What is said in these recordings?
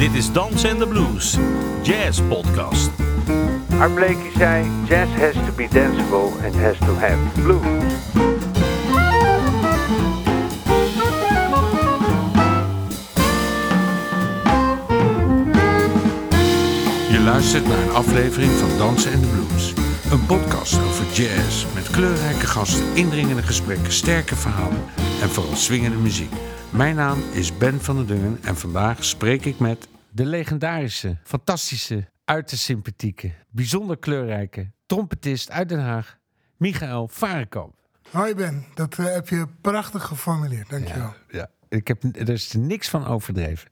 Dit is Dans en de Blues, Jazz Podcast. Art Blakey zei: Jazz has to be danceable and has to have blues. Je luistert naar een aflevering van Dansen en de Blues. Een podcast over jazz met kleurrijke gasten, indringende gesprekken, sterke verhalen en vooral swingende muziek. Mijn naam is Ben van der Dungen en vandaag spreek ik met de legendarische, fantastische, uiterst sympathieke, bijzonder kleurrijke trompetist uit Den Haag, Michael Varenkamp. Hoi Ben, dat eh, heb je prachtig geformuleerd, dankjewel. Ja, ik heb er is niks van overdreven.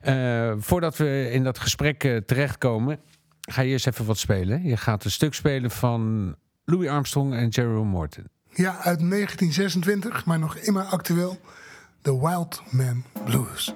Eh, voordat we in dat gesprek eh, terechtkomen, ga je eerst even wat spelen. Je gaat een stuk spelen van Louis Armstrong en Jerome Morton. Ja, uit 1926, maar nog immer actueel. The Wild Man Blues.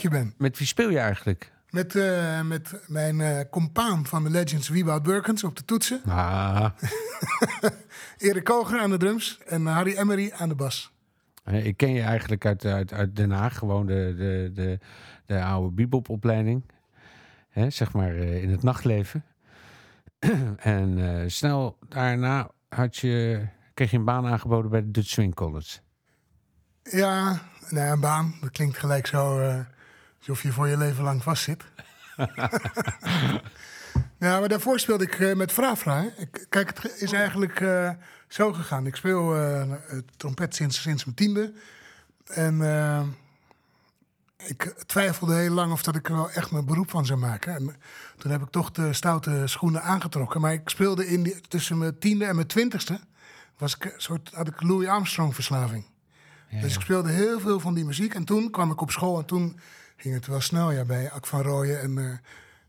Ben. Met wie speel je eigenlijk? Met, eh, met mijn eh compaan van de Legends, Wieboud Burkens, op de toetsen. Ah, Erik Koger aan de drums en Harry Emery aan de bas. eh, ik ken je eigenlijk uit, uit, uit Den Haag. Gewoon de, de, de, de oude bebopopleiding. Hè, zeg maar in het nachtleven. en snel daarna had je, kreeg je een baan aangeboden bij de Dutch Swing College. Ja, nou ja, een baan. Dat klinkt gelijk zo alsof je voor je leven lang vastzit. ja, maar daarvoor speelde ik eh, met Frafra. Kijk, het is eigenlijk eh, zo gegaan. Ik speel eh, trompet sinds, sinds mijn tiende. En ik twijfelde heel lang of dat ik er wel echt mijn beroep van zou maken. En toen heb ik toch de stoute schoenen aangetrokken. Maar ik speelde in die, tussen mijn tiende en mijn twintigste... Was ik soort, had ik Louis Armstrong verslaving. Dus ik speelde heel veel van die muziek. En toen kwam ik op school en toen ging het wel snel ja, bij Ak van Rooyen. En, eh,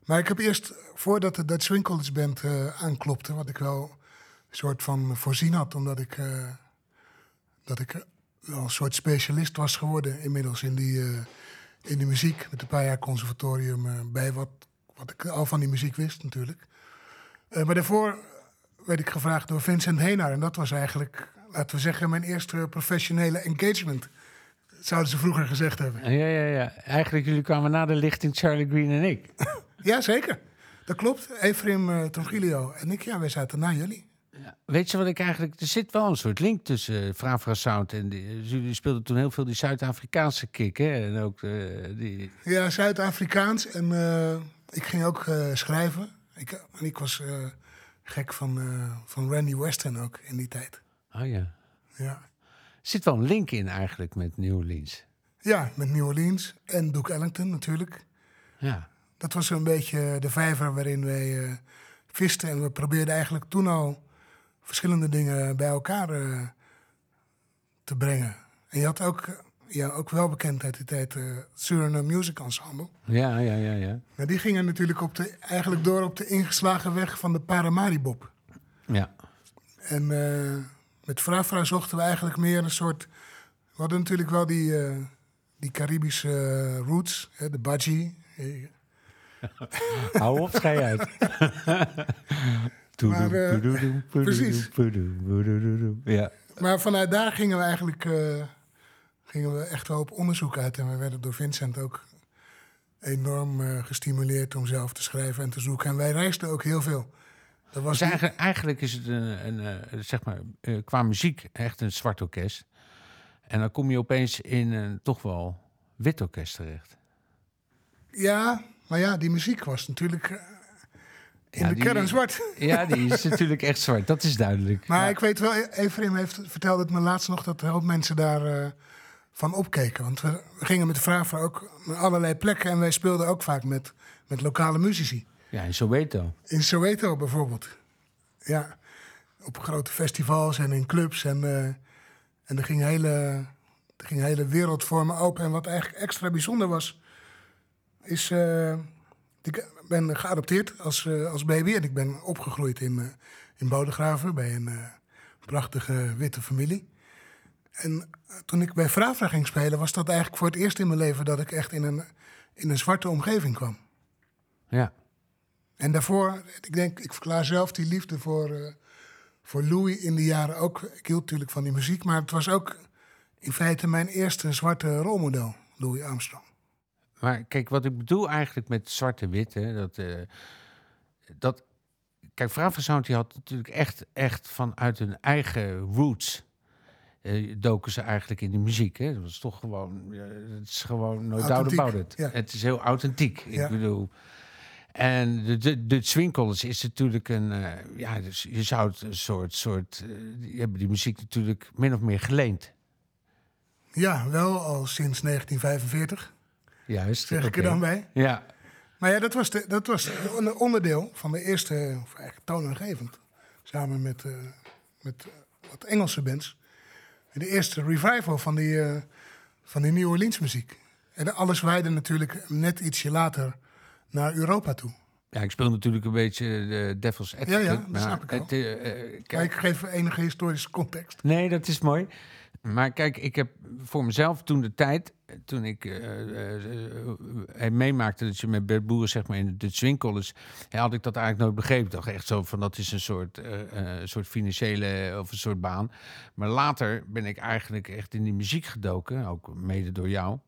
maar ik heb eerst, voordat de Dutch Swing Band eh, aanklopte... wat ik wel een soort van voorzien had... omdat ik, eh, dat ik wel een soort specialist was geworden inmiddels in die, in die muziek. Met een paar jaar conservatorium bij wat, wat ik al van die muziek wist natuurlijk. Maar daarvoor werd ik gevraagd door Vincent Heenaar. En dat was eigenlijk, laten we zeggen, mijn eerste professionele engagement. Zouden ze vroeger gezegd hebben. Ja, ja, ja. Eigenlijk jullie kwamen na de lichting Charlie Green en ik. Ja, zeker. Dat klopt. Efraim uh, Trongilio en ik, ja, wij zaten na jullie. Weet je wat ik eigenlijk... Er zit wel een soort link tussen uh, Frafra Sound en... Die, jullie speelden toen heel veel die Zuid-Afrikaanse kick, hè? En ook uh, die... Ja, Zuid-Afrikaans. En uh, ik ging ook schrijven. Ik, en ik was gek van, van Randy Weston ook in die tijd. Oh ja. Ja. Zit wel een link in eigenlijk met New Orleans. Ja, met New Orleans en Duke Ellington natuurlijk. Ja. Dat was een beetje de vijver waarin wij uh, visten. En we probeerden eigenlijk toen al verschillende dingen bij elkaar uh, te brengen. En je had ook, ja, ook wel bekend uit die tijd uh, Suriname Music Ensemble. Ja, ja, ja, ja. Maar die gingen natuurlijk op de, eigenlijk door op de ingeslagen weg van de Paramaribob. Ja. En met Frafra zochten we eigenlijk meer een soort... We hadden natuurlijk wel die, uh, die Caribische roots, hè, de budgie. Hou op, schei uit. maar, uh, precies. Ja. Maar vanuit daar gingen we eigenlijk uh, gingen we echt wel op onderzoek uit. En we werden door Vincent ook enorm gestimuleerd om zelf te schrijven en te zoeken. En wij reisden ook heel veel. Dat was dus eigenlijk, eigenlijk, is het een, een, een zeg maar, uh, qua muziek echt een zwart orkest. En dan kom je opeens in een toch wel wit orkest terecht. Ja, maar ja, die muziek was natuurlijk uh, in ja, de die, kern zwart. Ja, die is natuurlijk echt zwart, dat is duidelijk. Maar ja. ik weet wel, Efraim heeft vertelde het me laatst nog dat een hoop mensen daar uh, van opkeken. Want we, we gingen met de vraag ook naar allerlei plekken en wij speelden ook vaak met, met lokale muzici. Ja, in Soweto. In Soweto bijvoorbeeld. Ja, op grote festivals en in clubs. En, uh, en er ging hele, er ging hele wereld voor me open. En wat eigenlijk extra bijzonder was, is... Uh, ik ben geadopteerd als, uh, als baby en ik ben opgegroeid in, in Bodegraven bij een prachtige witte familie. En toen ik bij Frafra ging spelen, was dat eigenlijk voor het eerst in mijn leven dat ik echt in een, in een zwarte omgeving kwam. Ja. En daarvoor, ik denk, ik verklaar zelf die liefde voor, uh, voor Louis in de jaren ook. Ik hield natuurlijk van die muziek, maar het was ook in feite mijn eerste zwarte rolmodel, Louis Armstrong. Maar kijk, wat ik bedoel eigenlijk met zwarte-wit, hè, dat, uh, dat... Kijk, Frafra Sound die had natuurlijk echt, echt vanuit hun eigen roots... Uh, doken ze eigenlijk in de muziek. Hè? Dat was toch gewoon... Uh, het is gewoon no doubt about it. Ja. Het is heel authentiek. Ja. Ik bedoel... En de, de, de Swing College is natuurlijk een... Uh, ja, dus je zou het een soort... soort die hebben die muziek natuurlijk min of meer geleend. Ja, wel al sinds 1945. Juist. Zeg ik er dan bij. Ja. Maar ja, dat was, de, dat was een onderdeel van de eerste, of eigenlijk toonaangevend. Samen met, uh, met wat Engelse bands. De eerste revival van die, uh, van die New Orleans muziek. En alles waaide natuurlijk net ietsje later naar Europa toe. Ja, ik speel natuurlijk een beetje de Devil's Advocate. Ja, ja, dat snap ik het, uh, uh, maar ik geef enige historische context. Nee, dat is mooi. Maar kijk, ik heb voor mezelf toen de tijd, toen ik eh, eh, eh, meemaakte dat je met Bert Boeren zeg maar in de is, had ik dat eigenlijk nooit begrepen. Ik dacht echt zo van dat is een soort, eh, eh, soort financiële of een soort baan. Maar later ben ik eigenlijk echt in die muziek gedoken, ook mede door jou.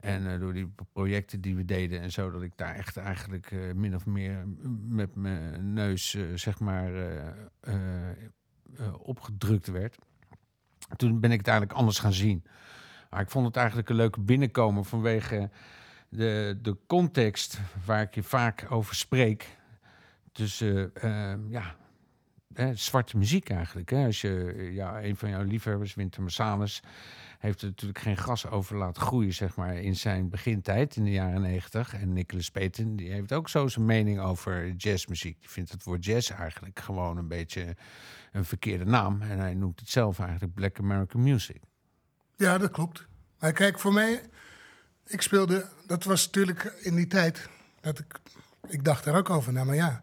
En eh, door die projecten die we deden en zo, dat ik daar echt eigenlijk eh, min of meer met mijn neus, eh, zeg maar, opgedrukt werd. Toen ben ik het eigenlijk anders gaan zien. Maar ik vond het eigenlijk een leuke binnenkomen vanwege de, de context waar ik je vaak over spreek. Tussen, eh, ja, hè, zwarte muziek eigenlijk. Hè. Als je, ja, een van jouw liefhebbers, Winter Marsalis, heeft er natuurlijk geen gras over laten groeien, zeg maar, in zijn begintijd in de jaren negentig. En Nicholas Payton, die heeft ook zo zijn mening over jazzmuziek. Die vindt het woord jazz eigenlijk gewoon een beetje een verkeerde naam. En hij noemt het zelf eigenlijk Black American Music. Ja, dat klopt. Maar kijk, voor mij, ik speelde, dat was natuurlijk in die tijd dat ik, ik dacht er ook over na, maar ja.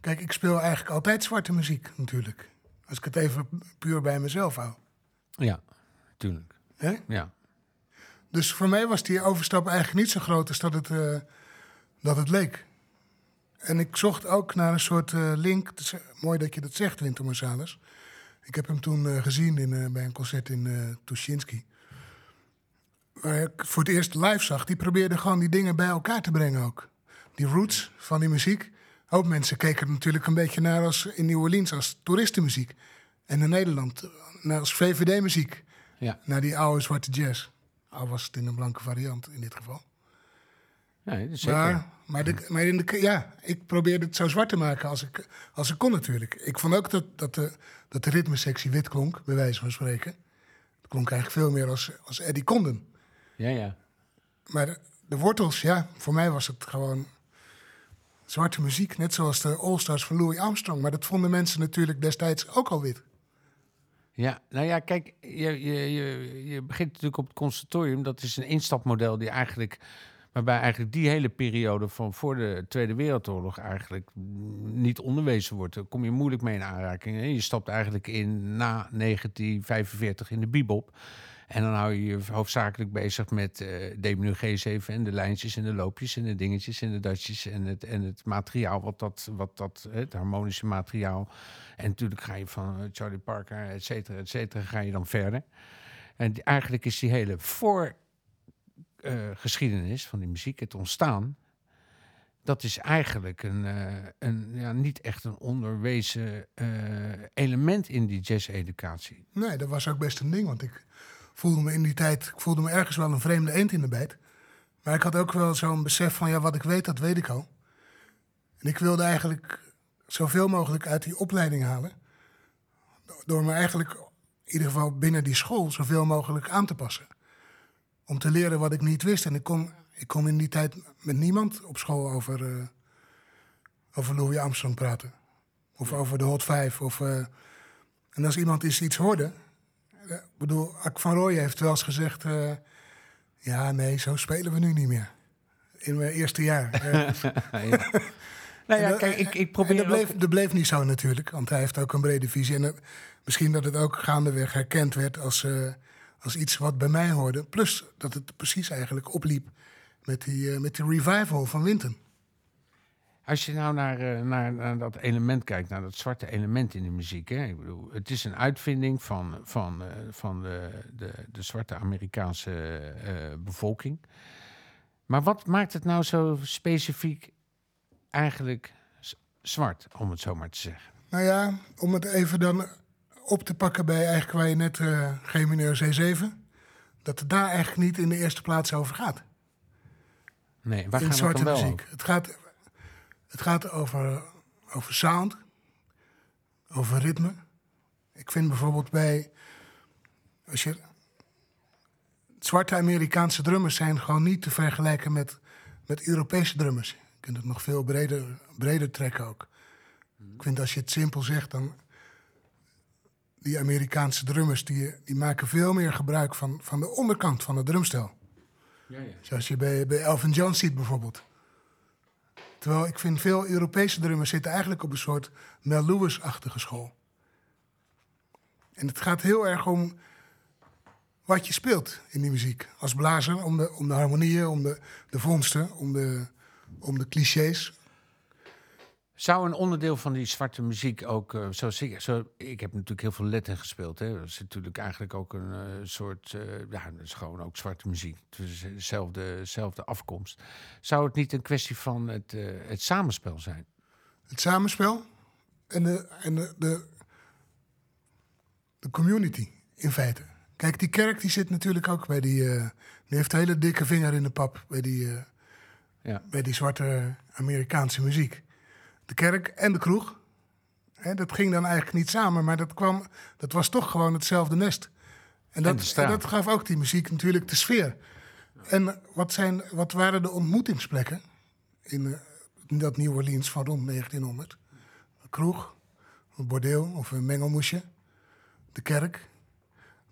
Kijk, ik speel eigenlijk altijd zwarte muziek natuurlijk. Als ik het even puur bij mezelf hou. Ja, tuurlijk. Hè? Ja. Dus voor mij was die overstap eigenlijk niet zo groot als dat het, eh, dat het leek. En ik zocht ook naar een soort eh, link. Het is, eh, mooi dat je dat zegt, Winter Marsalis. Ik heb hem toen gezien in, bij een concert in Tuschinski. Waar ik voor het eerst live zag. Die probeerde gewoon die dingen bij elkaar te brengen ook. Die roots van die muziek. Ook mensen keken er natuurlijk een beetje naar als in New Orleans als toeristenmuziek. En in Nederland naar als VVD-muziek. Ja. Naar die oude zwarte jazz. Al was het in een blanke variant in dit geval. Nee, dat is zeker. Maar, maar, de, maar in de, ja, ik probeerde het zo zwart te maken als ik, als ik kon natuurlijk. Ik vond ook dat, dat, de, dat de ritmesectie wit klonk, bij wijze van spreken. Het klonk eigenlijk veel meer als, als Eddie Condon. Ja, ja. Maar de, de wortels, ja, voor mij was het gewoon zwarte muziek. Net zoals de All-Stars van Louis Armstrong. Maar dat vonden mensen natuurlijk destijds ook al wit. Ja, nou ja, kijk, je, je, je, je begint natuurlijk op het conservatorium. Dat is een instapmodel die eigenlijk, waarbij eigenlijk die hele periode van voor de Tweede Wereldoorlog eigenlijk niet onderwezen wordt. Daar kom je moeilijk mee in aanraking. Je stapt eigenlijk in na 1945 in de bebop. En dan hou je je hoofdzakelijk bezig met eh D-menu G7 en de lijntjes en de loopjes en de dingetjes en de datjes en het, en het materiaal, wat dat, wat dat, het harmonische materiaal. En natuurlijk ga je van eh, Charlie Parker, et cetera, et cetera, ga je dan verder. En eigenlijk is die hele voorgeschiedenis van die muziek, het ontstaan, dat is eigenlijk een, eh, een, ja, niet echt een onderwezen eh, element in die jazz-educatie. Nee, dat was ook best een ding. Want ik voelde me in die tijd, ik voelde me ergens wel een vreemde eend in de bijt. Maar ik had ook wel zo'n besef van, ja, wat ik weet, dat weet ik al. En ik wilde eigenlijk zoveel mogelijk uit die opleiding halen. Door me eigenlijk, in ieder geval binnen die school, zoveel mogelijk aan te passen. Om te leren wat ik niet wist. En ik kon, ik kon in die tijd met niemand op school over, eh, over Louis Armstrong praten. Of over de Hot Five. Of, eh, en als iemand eens iets hoorde... eh, Ik bedoel, Ak van Rooyen heeft wel eens gezegd... eh, ja, nee, zo spelen we nu niet meer. In mijn eerste jaar. Eh, Nou ja, kijk, ik, ik probeer dat bleef, ook- dat bleef niet zo natuurlijk, want hij heeft ook een brede visie. En misschien dat het ook gaandeweg herkend werd als, als iets wat bij mij hoorde. Plus dat het precies eigenlijk opliep met die, met die revival van Winton. Als je nou naar, eh, naar, naar dat element kijkt, naar dat zwarte element in de muziek. Hè? Ik bedoel, het is een uitvinding van, van, eh, van de, de, de zwarte Amerikaanse eh, bevolking. Maar wat maakt het nou zo specifiek eigenlijk zwart, om het zo maar te zeggen? Nou ja, om het even dan op te pakken bij eigenlijk waar je net eh G mineur C7. Dat het daar eigenlijk niet in de eerste plaats over gaat. Nee, waar in gaat het dan wel muziek. Het gaat, het gaat over, over sound, over ritme. Ik vind bijvoorbeeld bij. Als je, zwarte Amerikaanse drummers zijn gewoon niet te vergelijken met, met Europese drummers. Je kunt het nog veel breder, breder trekken ook. Ik vind als je het simpel zegt, dan. Die Amerikaanse drummers die, die maken veel meer gebruik van, van de onderkant van het drumstel. Zoals je bij, bij Elvin Jones ziet bijvoorbeeld. Terwijl ik vind veel Europese drummers zitten eigenlijk op een soort Mel Lewis-achtige school. En het gaat heel erg om wat je speelt in die muziek. Als blazer, om de, om de harmonieën, om de, de vondsten, om de, om de clichés. Zou een onderdeel van die zwarte muziek ook, uh, zoals ik, zo, ik heb natuurlijk heel veel Latin gespeeld. Hè. Dat is natuurlijk eigenlijk ook een uh, soort, uh, ja, dat is gewoon ook zwarte muziek. Dus dezelfde, dezelfde afkomst. Zou het niet een kwestie van het, het samenspel zijn? Het samenspel en de, en de, de, de community in feite. Kijk, die kerk die zit natuurlijk ook bij die. Die heeft een hele dikke vinger in de pap bij die, ja. bij die zwarte Amerikaanse muziek. De kerk en de kroeg. Dat ging dan eigenlijk niet samen, maar dat, kwam, dat was toch gewoon hetzelfde nest. En dat, en dat gaf ook die muziek natuurlijk de sfeer. En wat, zijn, wat waren de ontmoetingsplekken in, in dat New Orleans van rond 1900? Een kroeg, een bordeel of een mengelmoesje, de kerk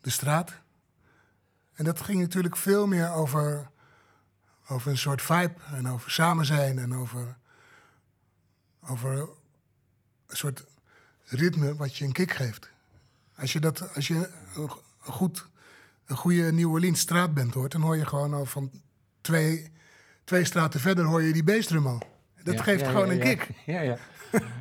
de straat. En dat ging natuurlijk veel meer over, over een soort vibe en over samen zijn en over, over een soort ritme wat je een kick geeft. Als je, dat, als je een, goed, een goede New Orleans straatband hoort, dan hoor je gewoon al van twee, twee straten verder hoor je die bassdrum al. Dat geeft gewoon een kick. Ja, ja.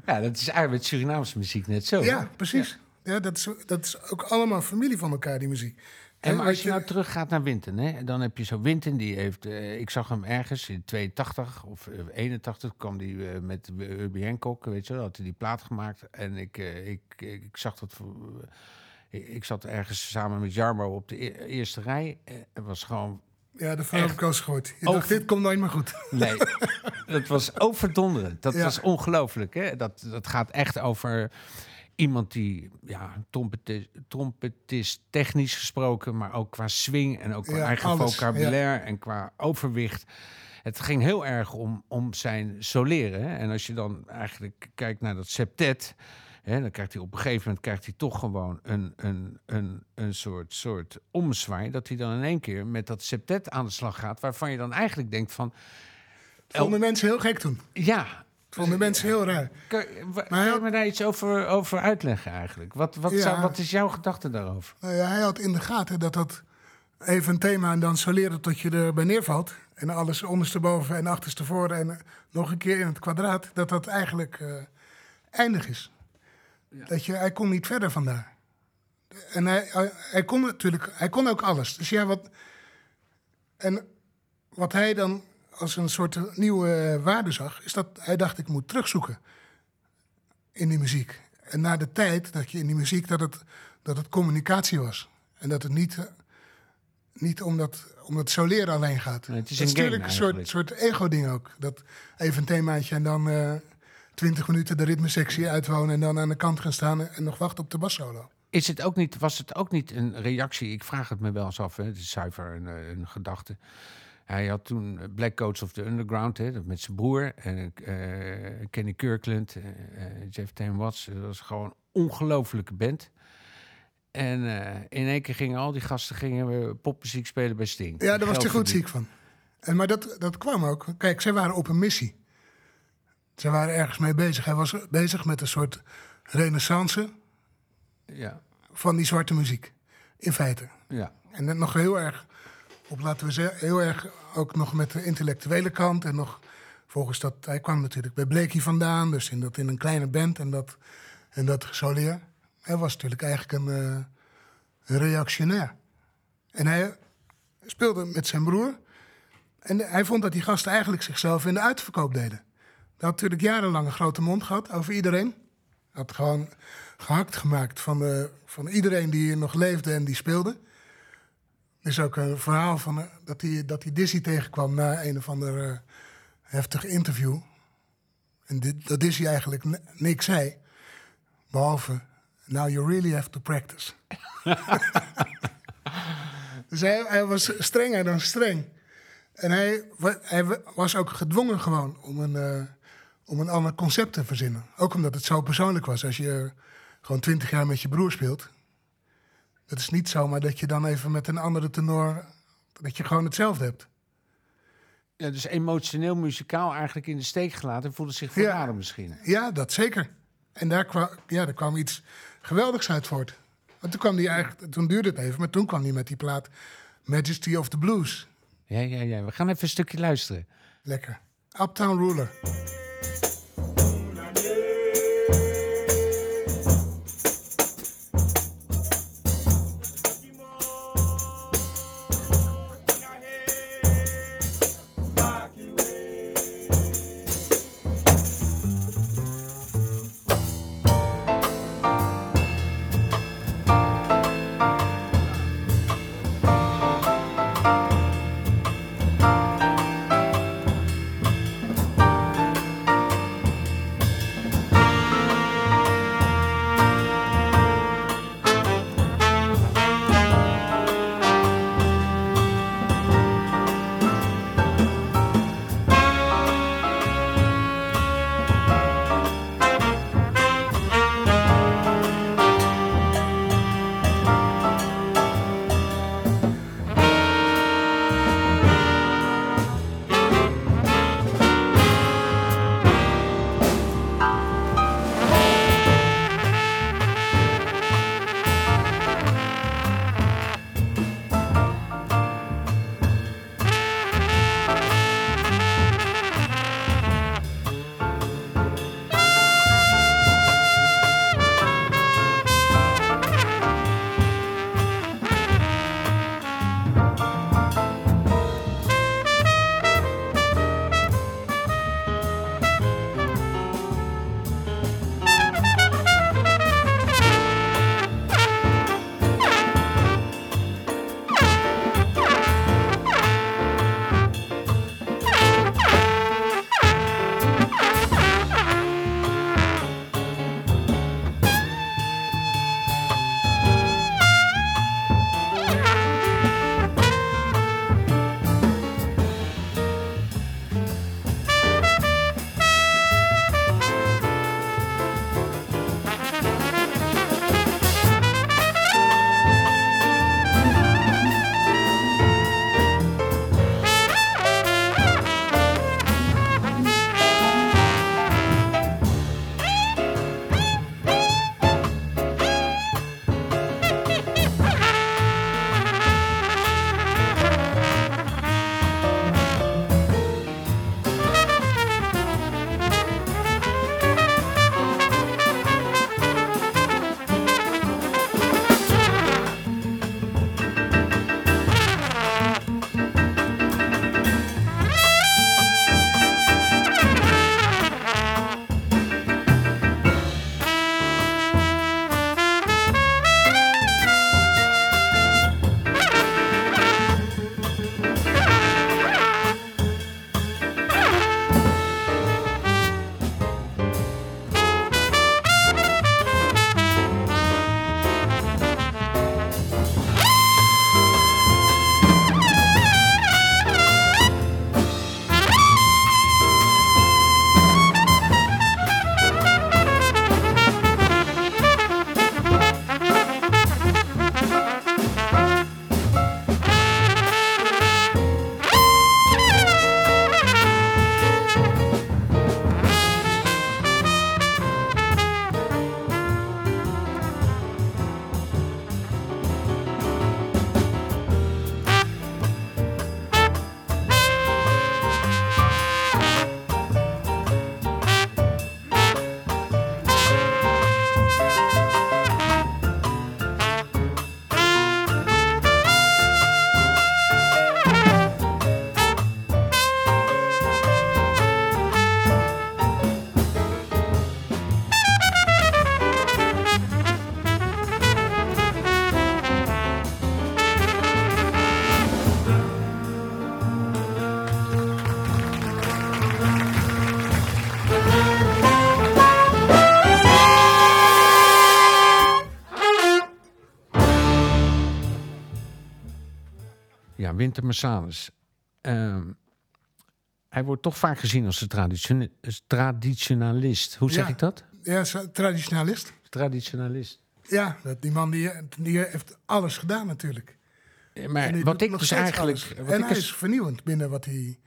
ja, dat is eigenlijk met Surinaamse muziek net zo. Ja, precies. Ja, dat is, dat is ook allemaal familie van elkaar, die muziek. En maar als je nou teruggaat naar Winten, hè, dan heb je zo Winten, die heeft, uh, ik zag hem ergens in 82 of uh, 81 kwam die uh, met Herbie Hancock, weet je wel, had hij die plaat gemaakt. En ik, ik, ik, ik, zag dat, ik zat ergens samen met Jarmo op de e eerste rij. Het was gewoon ja, de ik al gehoord. Je dacht, dit komt nooit meer goed. Nee, dat was overdonderend. Dat ja. was ongelooflijk. Hè? Dat, dat gaat echt over iemand die, ja, trompetist, trompetist technisch gesproken, maar ook qua swing en ook qua eigen vocabulaire en qua overwicht. Het ging heel erg om, om zijn soleren. Hè? En als je dan eigenlijk kijkt naar dat septet, hè, dan krijgt hij op een gegeven moment krijgt hij toch gewoon een, een, een, een soort, soort omzwaai. Dat hij dan in één keer met dat septet aan de slag gaat, waarvan je dan eigenlijk denkt van. Vonden mensen heel gek toen? Ja, Vonden mensen heel raar. Kan, maar je me daar iets over, over uitleggen eigenlijk? Wat, wat, zou, wat is jouw gedachte daarover? Nou ja, hij had in de gaten dat dat even een thema en dan soleren tot je erbij neervalt. En alles ondersteboven en achterstevoren en nog een keer in het kwadraat. Dat dat eigenlijk uh, eindig is. Ja. Dat je, hij kon niet verder vandaar. En hij, hij, hij, kon natuurlijk, hij kon ook alles. Dus ja, wat. En wat hij dan als een soort nieuwe waarde zag, is dat hij dacht ik moet terugzoeken in die muziek. En na de tijd dat je in die muziek dat het, dat het communicatie was. En dat het niet, niet om, dat, om het soleren alleen gaat. Nee, het is, een natuurlijk een soort, soort ego-ding ook. Dat even een themaatje en dan uh, twintig minuten de ritmesectie uitwonen... en dan aan de kant gaan staan en nog wachten op de bassolo. Is het ook niet, was het ook niet een reactie? Ik vraag het me wel eens af, hè? het is zuiver een, een gedachte hij had toen Black Coats of the Underground, hè, met zijn broer. En uh, Kenny Kirkland, uh, Jeff Tame Watts. Dat was gewoon een ongelofelijke band. En in één keer gingen al die gasten gingen popmuziek spelen bij Sting. Ja, daar was hij goed ziek van. En, maar dat, dat kwam ook. Kijk, zij waren op een missie. Ze waren ergens mee bezig. Hij was bezig met een soort renaissance ja. van die zwarte muziek. In feite. Ja. En net nog heel erg op, laten we zeggen, heel erg ook nog met de intellectuele kant. En nog volgens dat, hij kwam natuurlijk bij Blakey vandaan, dus in, dat, in een kleine band en dat, en dat gesoleerd. Hij was natuurlijk eigenlijk een, uh, een reactionair. En hij speelde met zijn broer. En hij vond dat die gasten eigenlijk zichzelf in de uitverkoop deden. Hij had natuurlijk jarenlang een grote mond gehad over iedereen. Had gewoon gehakt gemaakt van, de, van iedereen die nog leefde en die speelde. Er is ook een verhaal van, eh, dat, hij, dat hij Dizzy tegenkwam na een of ander uh, heftig interview. En dat Dizzy eigenlijk niks zei. Behalve, now you really have to practice. dus hij, hij, was strenger dan streng. En hij, hij was ook gedwongen gewoon om een, uh, om een ander concept te verzinnen. Ook omdat het zo persoonlijk was. Als je gewoon twintig jaar met je broer speelt het is niet zomaar dat je dan even met een andere tenor... dat je gewoon hetzelfde hebt. Ja, dus emotioneel, muzikaal eigenlijk in de steek gelaten... voelde zich verraden ja. misschien. Ja, dat zeker. En daar kwam, ja, daar kwam iets geweldigs uit voort. Want toen, kwam die eigenlijk, toen duurde het even, maar toen kwam hij met die plaat Majesty of the Blues. Ja, ja, ja. We gaan even een stukje luisteren. Lekker. Uptown Ruler. Winter Marsalis. Ehm, hij wordt toch vaak gezien als een traditione- als traditionalist. Hoe zeg Ja. ik dat? Ja, traditionalist. Traditionalist. Ja, die man die, die heeft alles gedaan natuurlijk. Eh, Maar wat ik dus eigenlijk... Wat En ik hij dus- is vernieuwend binnen wat hij...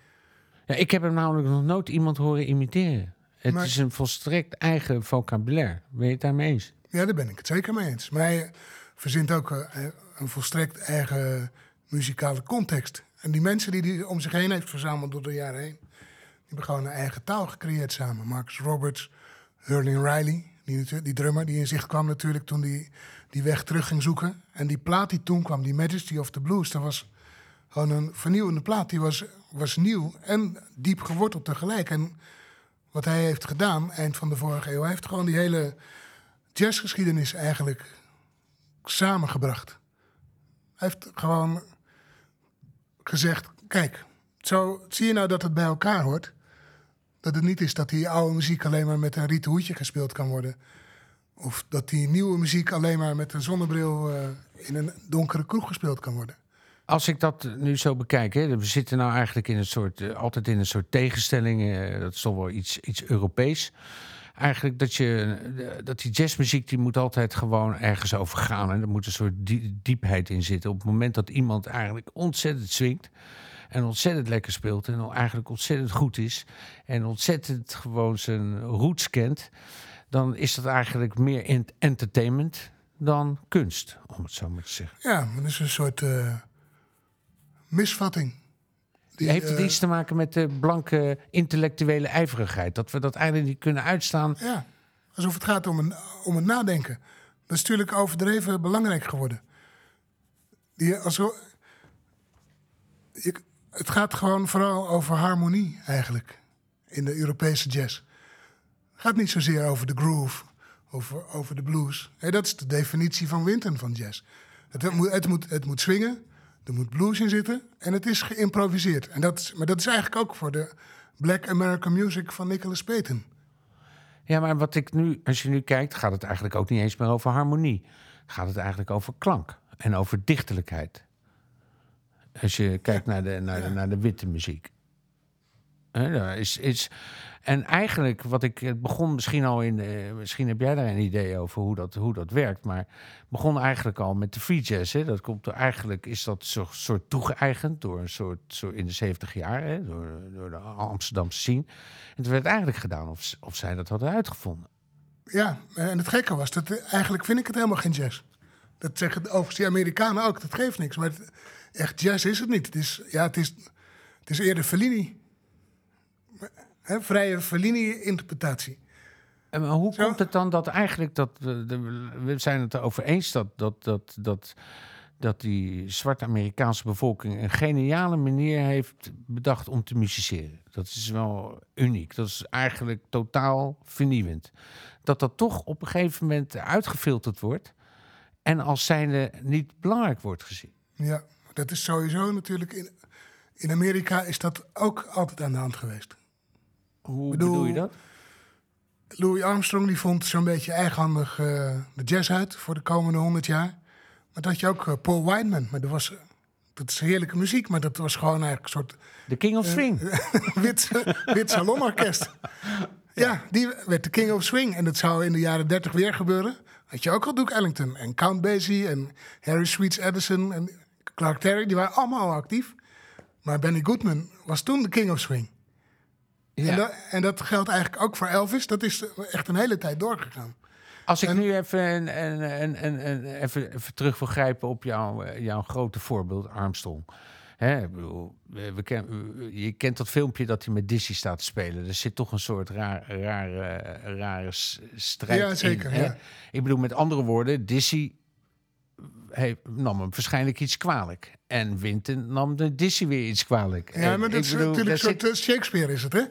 ja, ik heb hem namelijk nog nooit iemand horen imiteren. Het Maar- is een volstrekt eigen vocabulaire. Ben je het daarmee eens? Ja, daar ben ik het zeker mee eens. Maar hij- verzint ook eh, een volstrekt eigen muzikale context. En die mensen die hij om zich heen heeft verzameld door de jaren heen, die hebben gewoon een eigen taal gecreëerd samen. Marcus Roberts, Hurling Riley, die, die drummer die in zicht kwam natuurlijk toen die die weg terug ging zoeken. En die plaat die toen kwam, die Majesty of the Blues, dat was gewoon een vernieuwende plaat. Die was, was nieuw en diep geworteld tegelijk. En wat hij heeft gedaan, eind van de vorige eeuw, hij heeft gewoon die hele jazzgeschiedenis eigenlijk samengebracht. Hij heeft gewoon gezegd: kijk, zo zie je nou dat het bij elkaar hoort. Dat het niet is dat die oude muziek alleen maar met een rieten hoedje gespeeld kan worden. Of dat die nieuwe muziek alleen maar met een zonnebril eh, in een donkere kroeg gespeeld kan worden. Als ik dat nu zo bekijk, hè, we zitten nou eigenlijk in een soort, eh, altijd in een soort tegenstelling. eh, dat is toch wel iets, iets Europees. Eigenlijk dat, je, eh, dat die jazzmuziek die moet altijd gewoon ergens over gaan. En er moet een soort die- diepheid in zitten. Op het moment dat iemand eigenlijk ontzettend swingt. En ontzettend lekker speelt. En eigenlijk ontzettend goed is. En ontzettend gewoon zijn roots kent. Dan is dat eigenlijk meer ent- entertainment dan kunst, om het zo maar te zeggen. Ja, maar dat is een soort eh, misvatting. Die, Heeft het eh, iets te maken met de blanke intellectuele ijverigheid? Dat we dat eigenlijk niet kunnen uitstaan? Ja, alsof het gaat om, een, om het nadenken. Dat is natuurlijk overdreven belangrijk geworden. Die, als je, het gaat gewoon vooral over harmonie eigenlijk in de Europese jazz. Het gaat niet zozeer over de groove, over, over de blues. Hé, dat is de definitie van Winton van jazz. Het, moet, het, moet, het moet swingen, er moet blues in zitten en het is geïmproviseerd. En dat is, maar dat is eigenlijk ook voor de Black American Music van Nicholas Payton. Ja, maar wat ik nu, als je nu kijkt, gaat het eigenlijk ook niet eens meer over harmonie. Gaat het eigenlijk over klank en over dichterlijkheid. Als je kijkt naar de, naar de, naar de witte muziek. Is, is, en eigenlijk, wat ik het begon misschien al in, eh, misschien heb jij daar een idee over hoe dat, hoe dat werkt, maar het begon eigenlijk al met de free jazz. Hè. Dat komt er eigenlijk, is dat zo, soort toegeëigend door een soort, zo in de 70 jaar, hè, door, door de Amsterdamse scene. En toen werd eigenlijk gedaan of, of zij dat hadden uitgevonden. Ja, en het gekke was, dat eh, eigenlijk vind ik het helemaal geen jazz. Dat zeggen overigens die Amerikanen ook, dat geeft niks. Maar het- echt jazz is het niet. Het is, ja, het is, het is eerder Fellini. Vrije Fellini-interpretatie. En maar hoe Zo. komt het dan dat eigenlijk dat we, de- we zijn het erover eens dat, dat, dat, dat, dat die zwarte Amerikaanse bevolking een geniale manier heeft bedacht om te musiceren. Dat is wel uniek. Dat is eigenlijk totaal vernieuwend. Dat dat toch op een gegeven moment uitgefilterd wordt en als zijnde niet belangrijk wordt gezien. Ja, dat is sowieso natuurlijk... In, in Amerika is dat ook altijd aan de hand geweest. Hoe Bedoel- bedoel je dat? Louis Armstrong die vond zo'n beetje eigenhandig eh, de jazz uit voor de komende honderd jaar. Maar dat had je ook eh, Paul Whiteman. Maar dat, was, dat is heerlijke muziek, maar dat was gewoon eigenlijk een soort De King of Swing. wit, wit salonorkest. Ja, die werd de King of Swing. En dat zou in de jaren 30 weer gebeuren. Had je ook al Duke Ellington en Count Basie en Harry Sweets Edison en Clark Terry. Die waren allemaal al actief. Maar Benny Goodman was toen de King of Swing. En, Ja. dat, en dat geldt eigenlijk ook voor Elvis. Dat is echt een hele tijd doorgegaan. Als ik nu even, een- even, even terug wil grijpen op jouw, eh, jouw grote voorbeeld, Armstrong. Hè, bedoel, we, ken, je kent dat filmpje dat hij met Dizzy staat te spelen. Er zit toch een soort raar, rare, rare strijd Ja, zeker, in. Hè? ja. Ik bedoel, met andere woorden, Dizzy nam hem waarschijnlijk iets kwalijk. En Winton nam de Dizzy weer iets kwalijk. Ja, maar dat ik is bedoel, natuurlijk een soort zit- eh, Shakespeare is het, hè?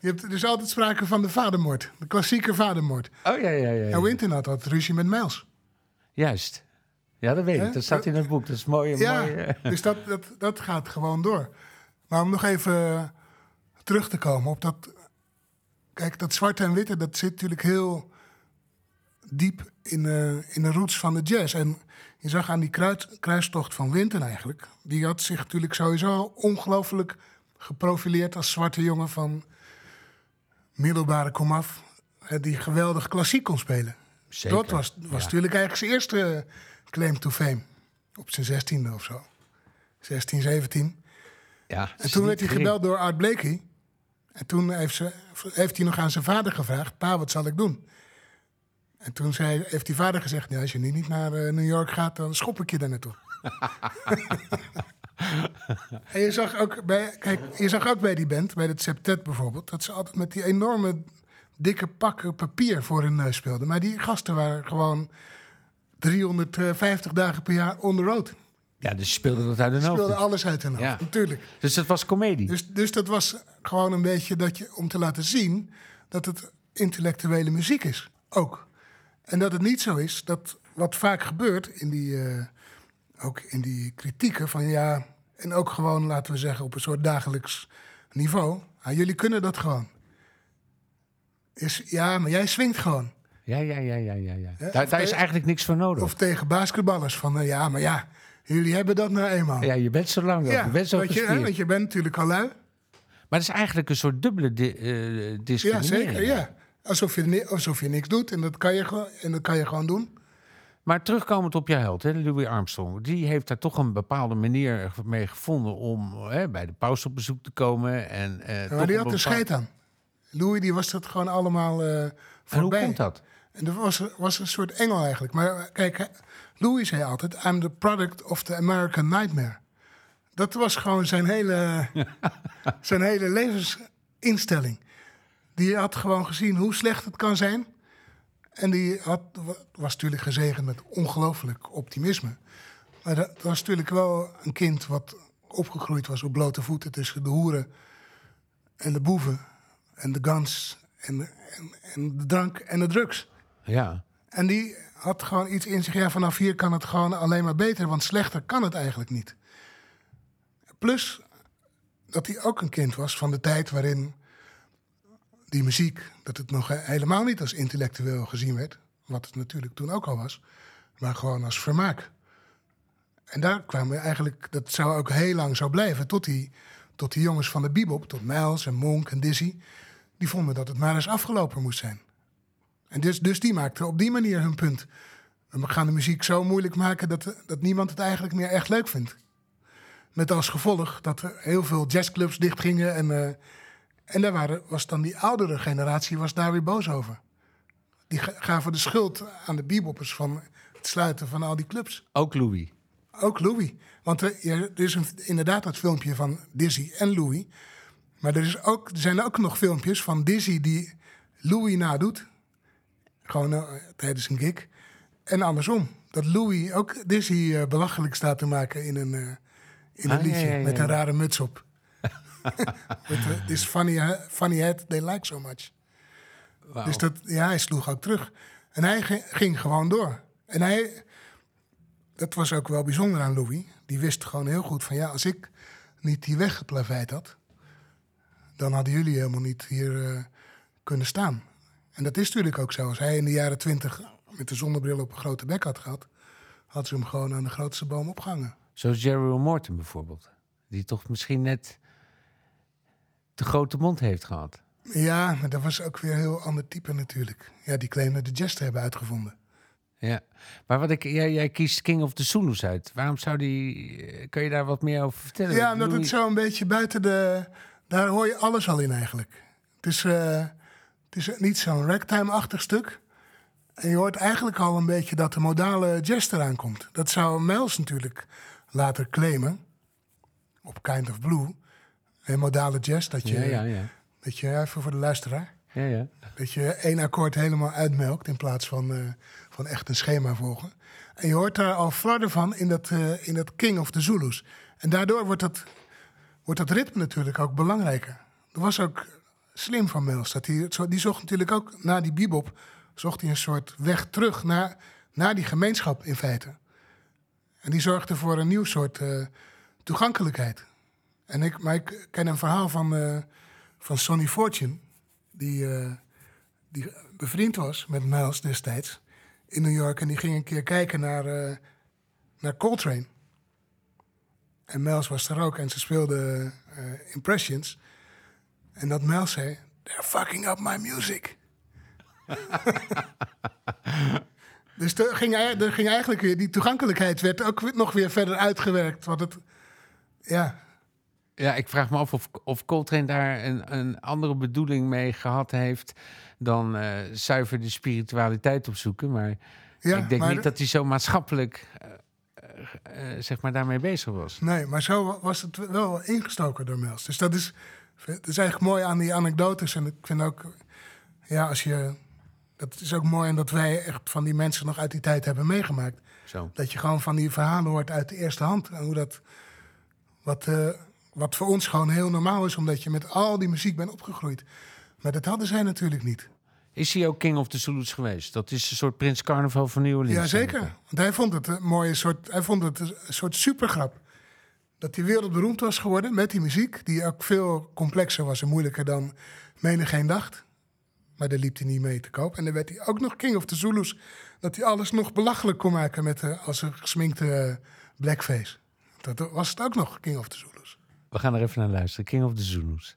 Je hebt dus altijd sprake van de vadermoord. De klassieke vadermoord. Oh ja, ja, ja. ja. En Winton had altijd ruzie met Miles. Juist. Ja, dat weet ik. Dat staat in het boek. Dat is mooi. Ja, eh. dus dat, dat, dat gaat gewoon door. Maar om nog even eh, terug te komen op dat... Kijk, dat zwarte en witte, dat zit natuurlijk heel diep in, in de roots van de jazz. En je zag aan die kruid, kruistocht van Winton eigenlijk... die had zich natuurlijk sowieso ongelooflijk geprofileerd... als zwarte jongen van middelbare komaf... eh, die geweldig klassiek kon spelen. Zeker. Dat was, was natuurlijk eigenlijk zijn eerste claim to fame. Op zijn zestiende of zo. 16, 17. Ja, En toen werd hij gebeld door Art Blakey. En toen heeft, ze, heeft hij nog aan zijn vader gevraagd... Pa, wat zal ik doen? En toen zei, heeft die vader gezegd, ja, als je nu niet naar eh, New York gaat, dan schop ik je daar naartoe. en je zag, ook bij, kijk, je zag ook bij die band, bij het septet bijvoorbeeld, dat ze altijd met die enorme dikke pakken papier voor hun neus speelden. Maar die gasten waren gewoon 350 dagen per jaar on the road. Ja, dus je speelde dat uit de Ze hoofd. speelden alles uit hun hoofd, Ja. natuurlijk. Dus dat was comedie. Dus, dus dat was gewoon een beetje dat je, om te laten zien dat het intellectuele muziek is. Ook. En dat het niet zo is dat wat vaak gebeurt in die, eh, ook in die kritieken van ja, en ook gewoon laten we zeggen op een soort dagelijks niveau. ah, jullie kunnen dat gewoon. Is, ja, maar jij swingt gewoon. Ja, ja, ja, ja, ja. ja. Daar, daar is eigenlijk niks voor nodig. Of tegen basketballers van eh, ja, maar ja, jullie hebben dat nou eenmaal. ja, je bent zo lang, Ja, je bent zo want, je, hè, want je bent natuurlijk al lui. Maar het is eigenlijk een soort dubbele di eh, Ja, zeker. Ja. Alsof, je, alsof je niks doet en dat kan je gewoon, en dat kan je gewoon doen. Maar terugkomend op jouw held, hè, Louis Armstrong. Die heeft daar toch een bepaalde manier mee gevonden om hè, bij de paus op bezoek te komen. En, eh, maar die had een er scheid aan. Louis die was dat gewoon allemaal eh En voorbij. hoe komt dat? En dat was, was een soort engel eigenlijk. Maar eh, kijk, Louis zei altijd... I'm the product of the American nightmare. Dat was gewoon zijn hele, zijn hele levensinstelling. Die had gewoon gezien hoe slecht het kan zijn. En die had, was natuurlijk gezegend met ongelooflijk optimisme. Maar dat was natuurlijk wel een kind wat opgegroeid was op blote voeten... tussen de hoeren en de boeven en de guns en, en, en de drank en de drugs. Ja. En die had gewoon iets in zich. Ja, vanaf hier kan het gewoon alleen maar beter, want slechter kan het eigenlijk niet. Plus dat hij ook een kind was van de tijd waarin die muziek, dat het nog helemaal niet als intellectueel gezien werd, wat het natuurlijk toen ook al was, maar gewoon als vermaak. En daar kwamen eigenlijk, dat zou ook heel lang zo blijven, tot die, tot die jongens van de bebop, tot Miles en Monk en Dizzy, die vonden dat het maar eens afgelopen moest zijn. En dus, dus die maakten op die manier hun punt. We gaan de muziek zo moeilijk maken dat, dat niemand het eigenlijk meer echt leuk vindt. Met als gevolg dat er heel veel jazzclubs dichtgingen. En, eh, en daar waren, was dan die oudere generatie was daar weer boos over. Die ga- gaven de schuld aan de beboppers van het sluiten van al die clubs. Ook Louis. Ook Louis. Want er, ja, er is een, inderdaad dat filmpje van Dizzy en Louis. Maar er, is ook, er zijn ook nog filmpjes van Dizzy die Louis nadoet. Gewoon eh, tijdens een gig. En andersom. Dat Louis ook Dizzy eh, belachelijk staat te maken in een, eh, in een Ah, liedje. ja, ja, met een rare muts op. Eh, this funny, funny head they like so much. Dus dat, ja, hij sloeg ook terug. En hij ging, gewoon door. En hij, dat was ook wel bijzonder aan Louis. Die wist gewoon heel goed van ja, als ik niet die weg geplaveid had, dan hadden jullie helemaal niet hier eh, kunnen staan. En dat is natuurlijk ook zo. Als hij in de jaren twintig met de zonnebril op een grote bek had gehad, had ze hem gewoon aan de grootste boom opgehangen. Zoals Jerry Morton bijvoorbeeld. Die toch misschien net de grote mond heeft gehad. Ja, maar dat was ook weer een heel ander type natuurlijk. Ja, die claimde de jazz te hebben uitgevonden. Ja. Maar wat ik, jij, jij kiest King of the Zulus uit. Waarom zou die... eh, Kun je daar wat meer over vertellen? Ja, omdat het zo een beetje buiten de... Daar hoor je alles al in eigenlijk. Het is, eh, het is niet zo'n ragtime-achtig stuk. En je hoort eigenlijk al een beetje dat de modale jazz eraan komt. Dat zou Miles natuurlijk later claimen. Op Kind of Blue. En modale jazz, dat je, Ja, ja, ja. Dat je even voor de luisteraar... ja, ja. Dat je één akkoord helemaal uitmelkt in plaats van, eh, van echt een schema volgen. En je hoort daar al flarden van in dat, eh, in dat King of the Zulus. En daardoor wordt dat, wordt dat ritme natuurlijk ook belangrijker. Dat was ook slim van Mills. Dat hij, zo- die zocht natuurlijk ook na die bebop... zocht hij een soort weg terug naar, naar die gemeenschap in feite. En die zorgde voor een nieuw soort eh, toegankelijkheid. En ik, maar ik ken een verhaal van, eh, van Sonny Fortune... die... eh, die bevriend was met Miles destijds in New York. En die ging een keer kijken naar, eh, naar Coltrane. En Miles was er ook en ze speelden Impressions. En dat Miles zei, they're fucking up my music. dus er ging, er ging eigenlijk weer, die toegankelijkheid werd ook nog weer verder uitgewerkt. Want het, ja, Ja, ik vraag me af of, of Coltrane daar een, een andere bedoeling mee gehad heeft dan eh, zuiver de spiritualiteit opzoeken. Maar Ja, ik denk maar- niet dat hij zo maatschappelijk eh, eh, zeg maar daarmee bezig was. Nee, maar zo was het wel ingestoken door Mels. Dus dat is, dat is eigenlijk mooi aan die anekdotes. En ik vind ook, ja, als je. Dat is ook mooi omdat wij echt van die mensen nog uit die tijd hebben meegemaakt. Zo. Dat je gewoon van die verhalen hoort uit de eerste hand. En hoe dat. Wat, wat voor ons gewoon heel normaal is, omdat je met al die muziek bent opgegroeid. Maar dat hadden zij natuurlijk niet. Is hij ook King of the Zulus geweest? Dat is een soort Prins Carnaval van New Orleans. Jazeker. Want hij vond het een mooie soort. Hij vond het een soort supergrap. Dat hij wereldberoemd was geworden met die muziek. Die ook veel complexer was en moeilijker dan menigeen dacht. Maar daar liep hij niet mee te koop. En dan werd hij ook nog King of the Zulus. Dat hij alles nog belachelijk kon maken met eh, als een gesminkte eh, blackface. Dat was het ook nog, King of the Zulus. We gaan er even naar luisteren. King of the Zulus.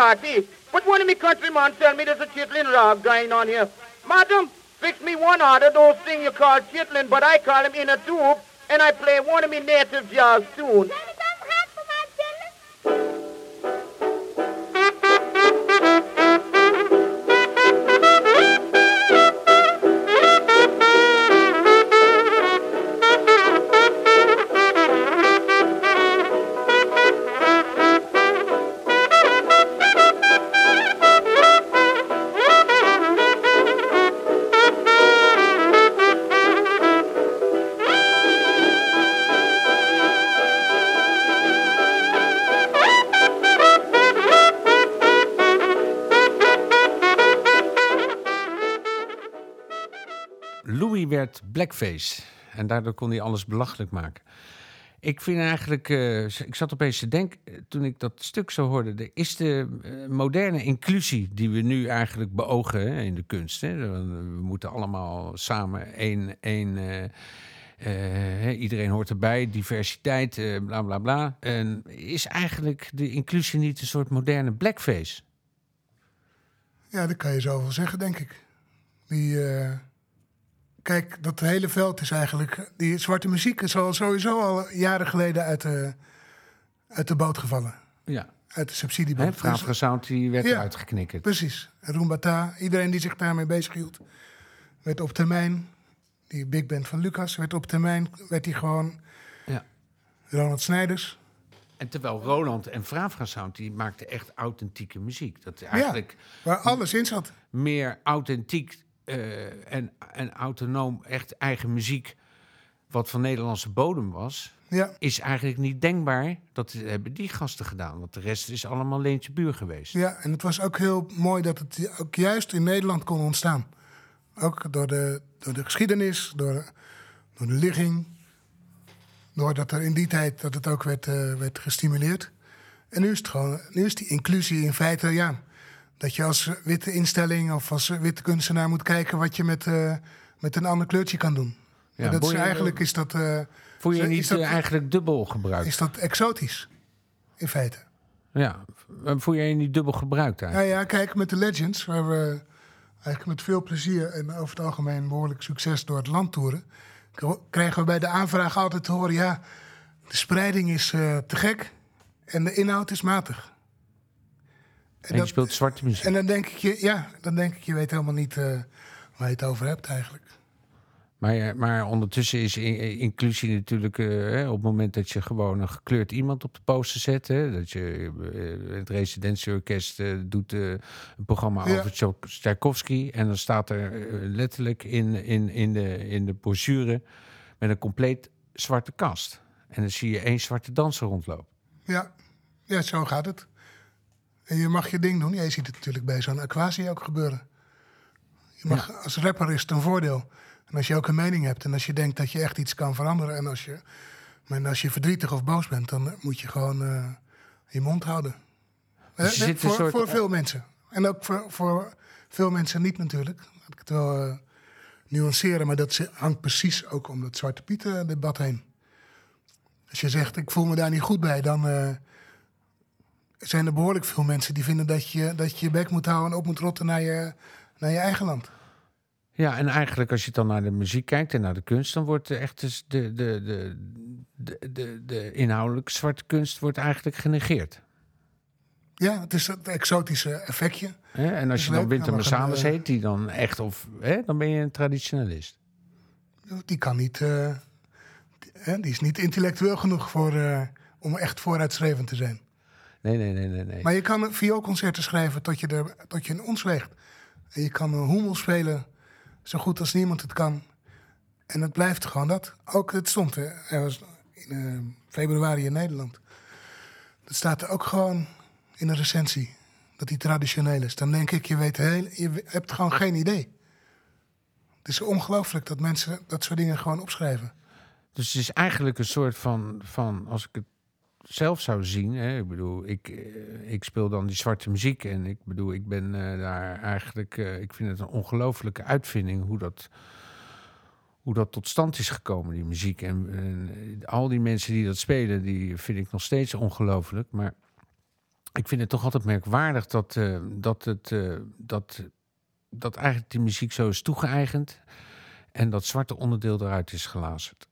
Party. But one of me countrymen tell me there's a chitlin rag going on here. Madam, fix me one order those thing you call chitlin, but I call in a tube, and I play one of me native jazz tunes. Blackface. En daardoor kon hij alles belachelijk maken. Ik vind eigenlijk, eh, ik zat opeens te denken, eh, toen ik dat stuk zo hoorde, de, is de eh, moderne inclusie die we nu eigenlijk beogen hè, in de kunst. Hè, we moeten allemaal samen één, één iedereen hoort erbij, diversiteit, bla bla bla. En is eigenlijk de inclusie niet een soort moderne blackface? Ja, dat kan je zo wel zeggen, denk ik. Die, kijk, dat hele veld is eigenlijk... Die zwarte muziek is al sowieso al jaren geleden uit de, uit de boot gevallen. Ja, Uit de subsidieboot. Frafra Sound die werd Ja. uitgeknikkerd. Precies. Rumbata, iedereen die zich daarmee bezighield, werd op termijn... Die big band van Lucas werd op termijn... werd hij gewoon Ja. Ronald Snijders. En terwijl Roland en Sound, die maakten echt authentieke muziek. Dat eigenlijk Waar alles in zat. meer authentiek eh, en, en autonoom, echt eigen muziek, wat van Nederlandse bodem was, Ja, is eigenlijk niet denkbaar. Dat hebben die gasten gedaan, want de rest is allemaal Leentje Buur geweest. Ja, en het was ook heel mooi dat het ook juist in Nederland kon ontstaan. Ook door de, door de geschiedenis, door de, door de ligging. Doordat er in die tijd dat het ook werd, eh, werd gestimuleerd. En nu is het gewoon, nu is die inclusie in feite, ja. Dat je als witte instelling of als witte kunstenaar moet kijken wat je met, eh, met een ander kleurtje kan doen. Ja, dat is eigenlijk is dat, eh, Voel je niet dat- eh, eigenlijk dubbel gebruikt? is dat exotisch. In feite. Ja, voel jij je niet dubbel gebruikt Ja, eigenlijk? ja, kijk, met de Legends, waar we eigenlijk met veel plezier en over het algemeen behoorlijk succes door het land toeren, krijgen we bij de aanvraag altijd te horen: ja, de spreiding is te gek en de inhoud is matig. En je speelt zwarte muziek. en dan denk ik je, ja, dan denk ik, je weet helemaal niet eh, waar je het over hebt eigenlijk. Maar, eh, maar ondertussen is inclusie natuurlijk eh, op het moment dat je gewoon een gekleurd iemand op de poster zet. Hè, dat je het residentieorkest doet een programma Ja. over Tchaikovsky. En dan staat er letterlijk in, in, in, de, in de brochure met een compleet zwarte kast. En dan zie je één zwarte danser rondlopen. Ja. ja, zo gaat het. En je mag je ding doen. Ja, je ziet het natuurlijk bij zo'n Aquasi ook gebeuren. Je mag, Als rapper is het een voordeel. En als je ook een mening hebt en als je denkt dat je echt iets kan veranderen... en als je, maar als je verdrietig of boos bent, dan moet je gewoon eh, je mond houden. Dus Eh, je voor, soort- voor veel mensen. En ook voor, voor veel mensen niet natuurlijk. Laat ik het wel eh, nuanceren, maar dat hangt precies ook om dat Zwarte Piet eh, debat heen. Als je zegt, ik voel me daar niet goed bij, dan eh, zijn er behoorlijk veel mensen die vinden dat je dat je je bek moet houden en op moet rotten naar je, naar je eigen land. Ja, en eigenlijk als je dan naar de muziek kijkt en naar de kunst, dan wordt echt dus de, de, de, de, de, de inhoudelijke zwarte kunst wordt eigenlijk genegeerd. Ja, het is dat exotische effectje. En als je dan Winter Marsalis heet, die dan echt of, hè, dan ben je een traditionalist. Die kan niet, eh, die, hè, die is niet intellectueel genoeg voor, eh, om echt vooruitstrevend te zijn. Nee, nee, nee, nee. nee. Maar je kan vioolconcerten schrijven tot je, er, tot je in ons weegt. En je kan een hoemel spelen zo goed als niemand het kan. En het blijft gewoon dat. Ook het stond hè, er was in eh, februari in Nederland. Dat staat er ook gewoon in een recensie. Dat die traditioneel is. Dan denk ik, je, weet heel, je hebt gewoon geen idee. Het is ongelooflijk dat mensen dat soort dingen gewoon opschrijven. Dus het is eigenlijk een soort van, van als ik het zelf zou zien. Hè, ik bedoel, ik, eh, ik speel dan die zwarte muziek. En ik bedoel, ik ben eh, daar eigenlijk. eh, ik vind het een ongelofelijke uitvinding hoe dat. Hoe dat tot stand is gekomen, die muziek. En, en al die mensen die dat spelen, die vind ik nog steeds ongelooflijk. Maar ik vind het toch altijd merkwaardig dat, dat, het, dat, dat eigenlijk die muziek zo is toegeëigend. En dat zwarte onderdeel eruit is gelazerd.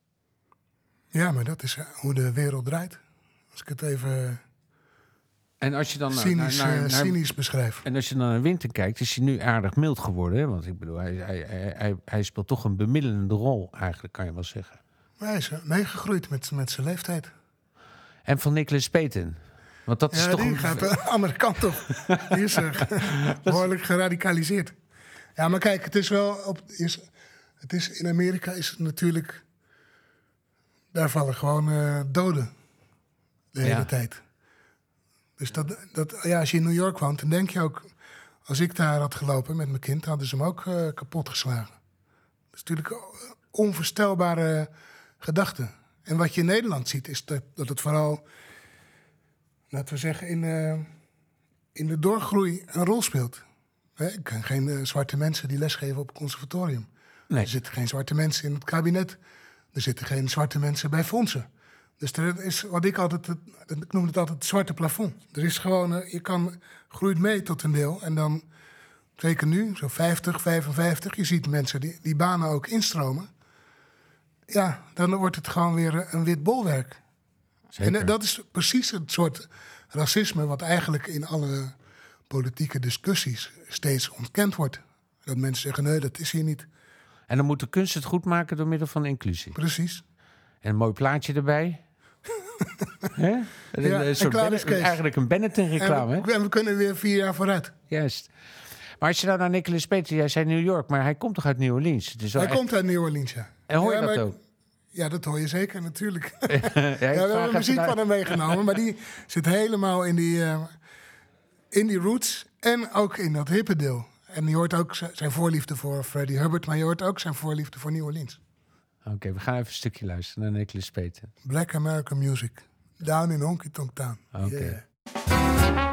Ja, maar dat is hoe de wereld draait. Als ik het even En als je dan naar, cynisch, naar, naar- eh, naar- cynisch beschrijf. en als je dan naar Winter kijkt, is hij nu aardig mild geworden. Hè? Want ik bedoel, hij, hij, hij, hij, speelt toch een bemiddelende rol, eigenlijk, kan je wel zeggen. Maar hij is eh, meegegroeid met, met zijn leeftijd. En van Nicholas Payton. Want dat is toch die een. gaat de andere kant op. Die is eh, behoorlijk geradicaliseerd. Ja, maar kijk, het is wel... Op, is, het is, in Amerika is het natuurlijk... Daar vallen gewoon doden de hele Ja. tijd. Dus dat, dat, ja, als je in New York woont, dan denk je ook... Als ik daar had gelopen met mijn kind, hadden ze hem ook eh, kapot geslagen. Dat is natuurlijk onvoorstelbare gedachte. En wat je in Nederland ziet, is dat, dat het vooral laten we zeggen, in, eh, in de doorgroei een rol speelt. Hè, Ik ken geen eh, zwarte mensen die lesgeven op het conservatorium. Nee. Er zitten geen zwarte mensen in het kabinet. Er zitten geen zwarte mensen bij fondsen. Dus er is wat ik altijd, ik noem het altijd het zwarte plafond. Er is gewoon, eh, je kan, groeit mee tot een deel. En dan, zeker nu, zo 50, 55, je ziet mensen die, die banen ook instromen. Ja, dan wordt het gewoon weer eh, een wit bolwerk. En eh, dat is precies het soort racisme wat eigenlijk in alle politieke discussies steeds ontkend wordt. Dat mensen zeggen, nee, dat is hier niet. En dan moet de kunst het goed maken door middel van inclusie. Precies. En een mooi plaatje erbij. Hè? Een- Ja, een en soort klaar is Bennet- eigenlijk een Benetton-reclame. En we, en we kunnen weer vier jaar vooruit. Juist. Maar als je nou naar Nicholas Payton, jij zei New York, maar hij komt toch uit New Orleans? Hij echt- komt uit New Orleans, ja. En hoor je ja, dat ook? Ja, dat hoor je zeker, natuurlijk. Ja, Ja, we hebben muziek van hem meegenomen, maar die zit helemaal in die, eh, in die roots en ook in dat hippe deel. En je hoort ook zijn voorliefde voor Freddie Hubbard, maar je hoort ook zijn voorliefde voor New Orleans. Oké, we gaan even een stukje luisteren naar Nicholas Payton. Black American music. Down in Honky Tonk Town. Oké. Yeah.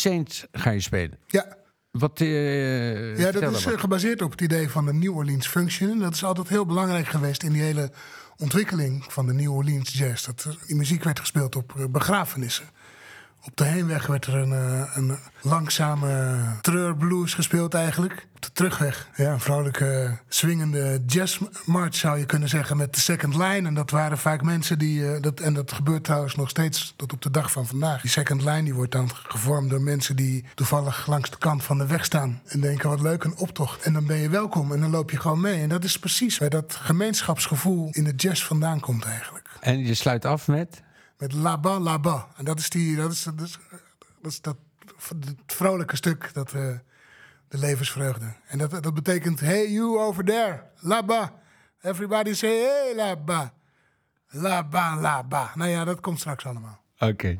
Saints ga je spelen. Ja, Wat, eh ja dat is eh, gebaseerd op het idee van de New Orleans Function. En dat is altijd heel belangrijk geweest in die hele ontwikkeling van de New Orleans Jazz. Dat die muziek werd gespeeld op eh, begrafenissen. Op de heenweg werd er een, eh, een langzame treurblues gespeeld eigenlijk. Op de terugweg ja, een vrolijke swingende jazzmarch zou je kunnen zeggen met de second line. En dat waren vaak mensen die, eh, dat, en dat gebeurt trouwens nog steeds tot op de dag van vandaag. Die second line die wordt dan gevormd door mensen die toevallig langs de kant van de weg staan. En denken wat leuk een optocht. En dan ben je welkom en dan loop je gewoon mee. En dat is precies waar dat gemeenschapsgevoel in de jazz vandaan komt eigenlijk. En je sluit af met? Met La Ba La Ba. En dat is, die, dat, is, dat, is, dat, dat het vrolijke stuk, dat, de levensvreugde. En dat, dat betekent, hey you over there, La Ba. Everybody say, hey La Ba. La Ba La Ba. Nou ja, dat komt straks allemaal. Oké.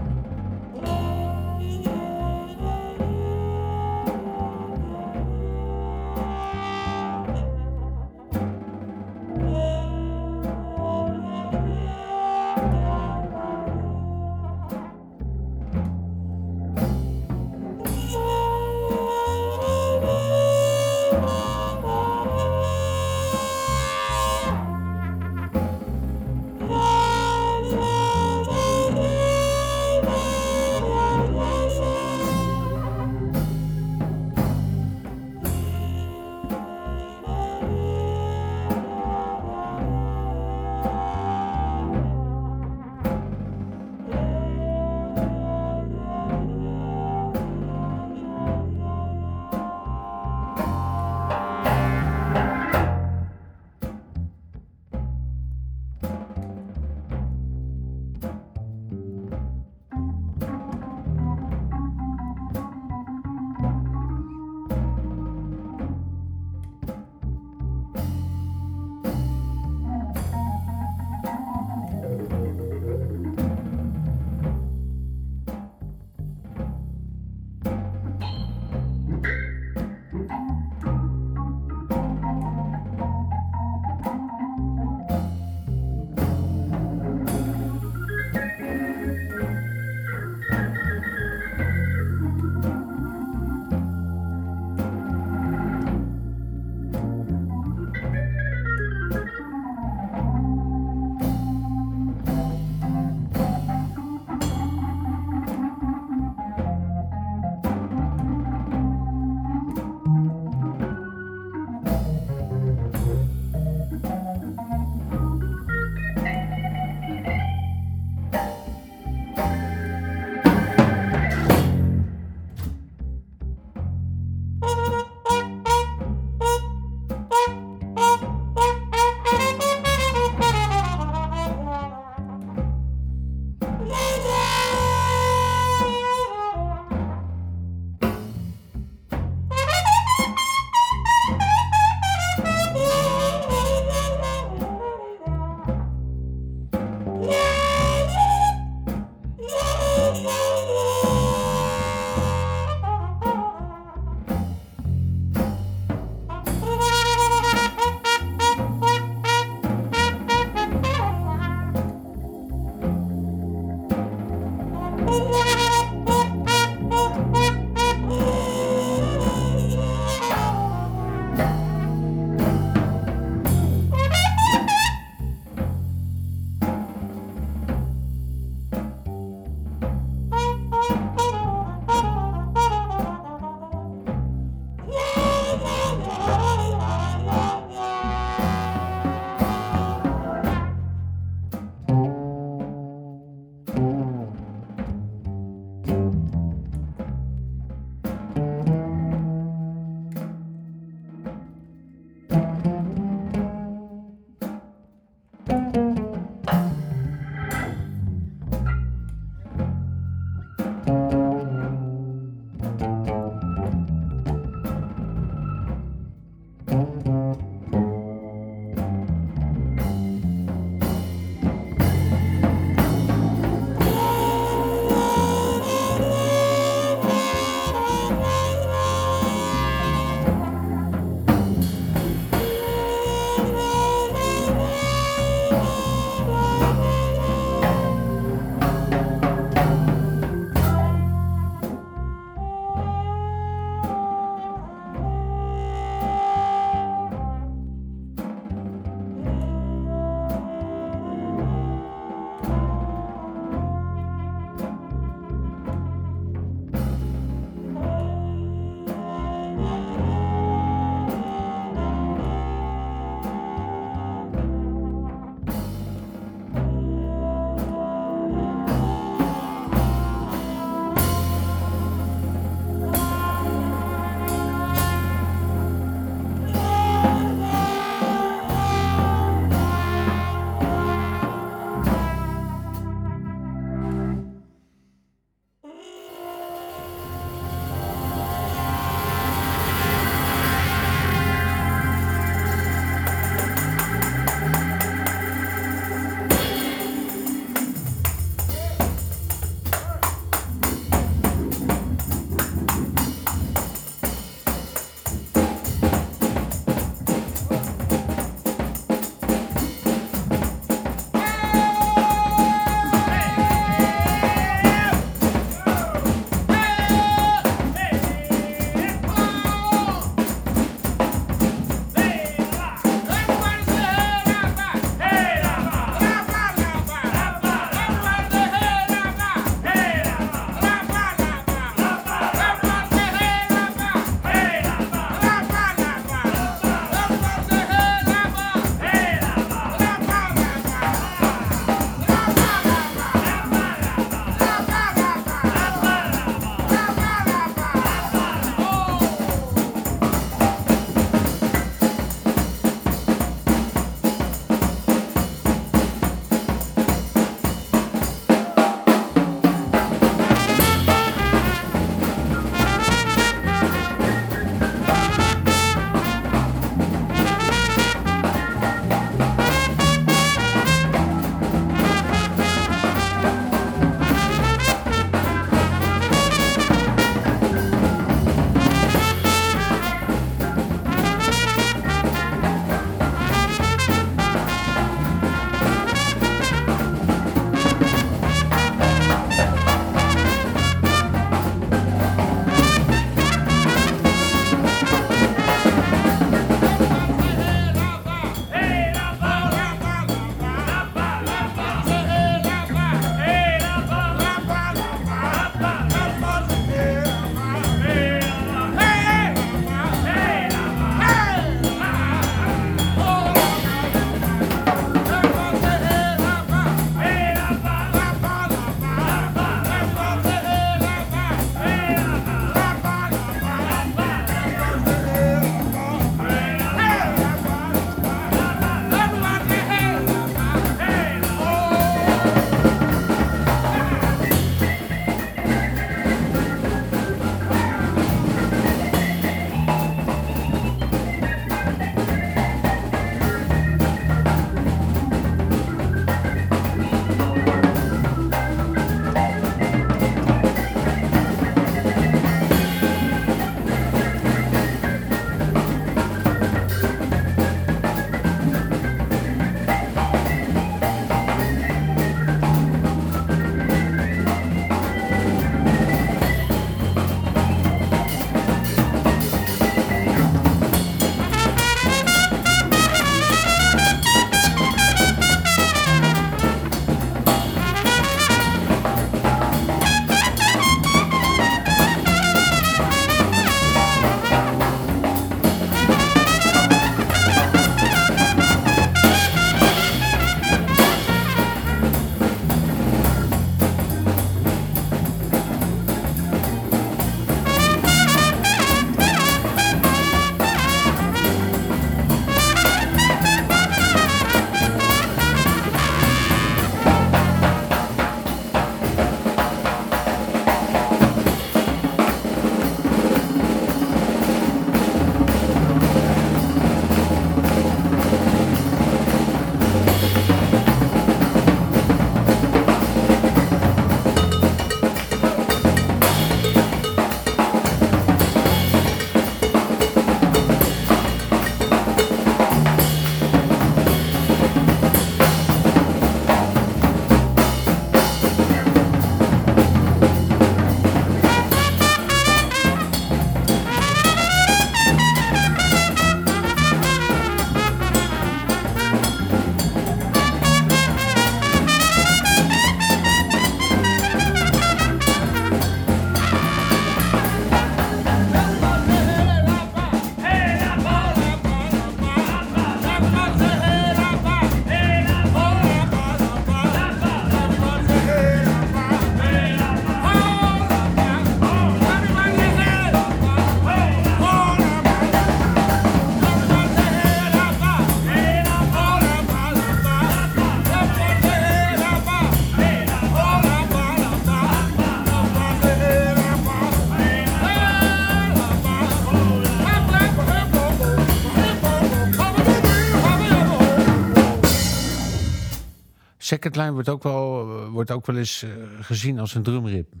Second line wordt ook wel, wordt ook wel eens eh, gezien als een drumritme.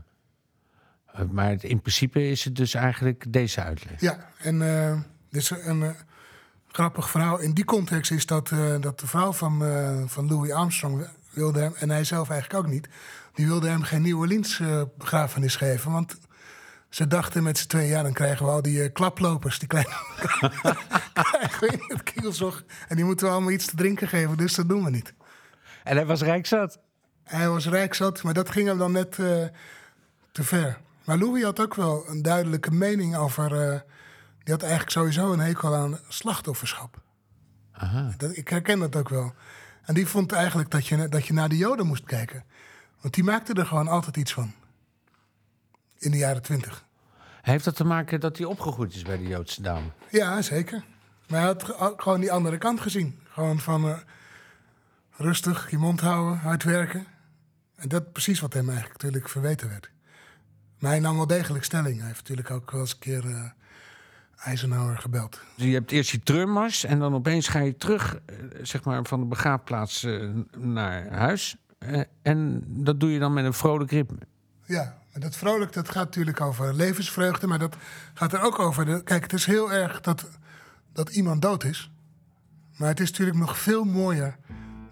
Eh, maar in principe is het dus eigenlijk deze uitleg. Ja, en eh dit is een eh, grappig verhaal. In die context is dat, eh, dat de vrouw van, eh, van Louis Armstrong wilde hem, en hij zelf eigenlijk ook niet, die wilde hem geen New Orleans eh, begrafenis geven. Want ze dachten met z'n tweeën, ja, dan krijgen we al die eh, klaplopers. Die krijgen, krijgen. En die moeten we allemaal iets te drinken geven, dus dat doen we niet. En hij was rijk zat. Hij was rijk zat, maar dat ging hem dan net eh, te ver. Maar Louis had ook wel een duidelijke mening over... eh, die had eigenlijk sowieso een hekel aan slachtofferschap. Dat, ik herken dat ook wel. En die vond eigenlijk dat je, dat je naar de Joden moest kijken. Want die maakte er gewoon altijd iets van. In de jaren twintig. Heeft dat te maken dat hij opgegroeid is bij de Joodse dame? Ja, zeker. Maar hij had gewoon die andere kant gezien. Gewoon van eh, rustig, je mond houden, hard werken. En dat is precies wat hem eigenlijk natuurlijk verweten werd. Maar hij nam wel degelijk stelling. Hij heeft natuurlijk ook wel eens een keer Eisenhower gebeld. Dus je hebt eerst die treurmars en dan opeens ga je terug eh, zeg maar, van de begraafplaats eh, naar huis. En dat doe je dan met een vrolijk ritme. Ja, en dat vrolijk dat gaat natuurlijk over levensvreugde. Maar dat gaat er ook over... De, kijk, het is heel erg dat, dat iemand dood is. Maar het is natuurlijk nog veel mooier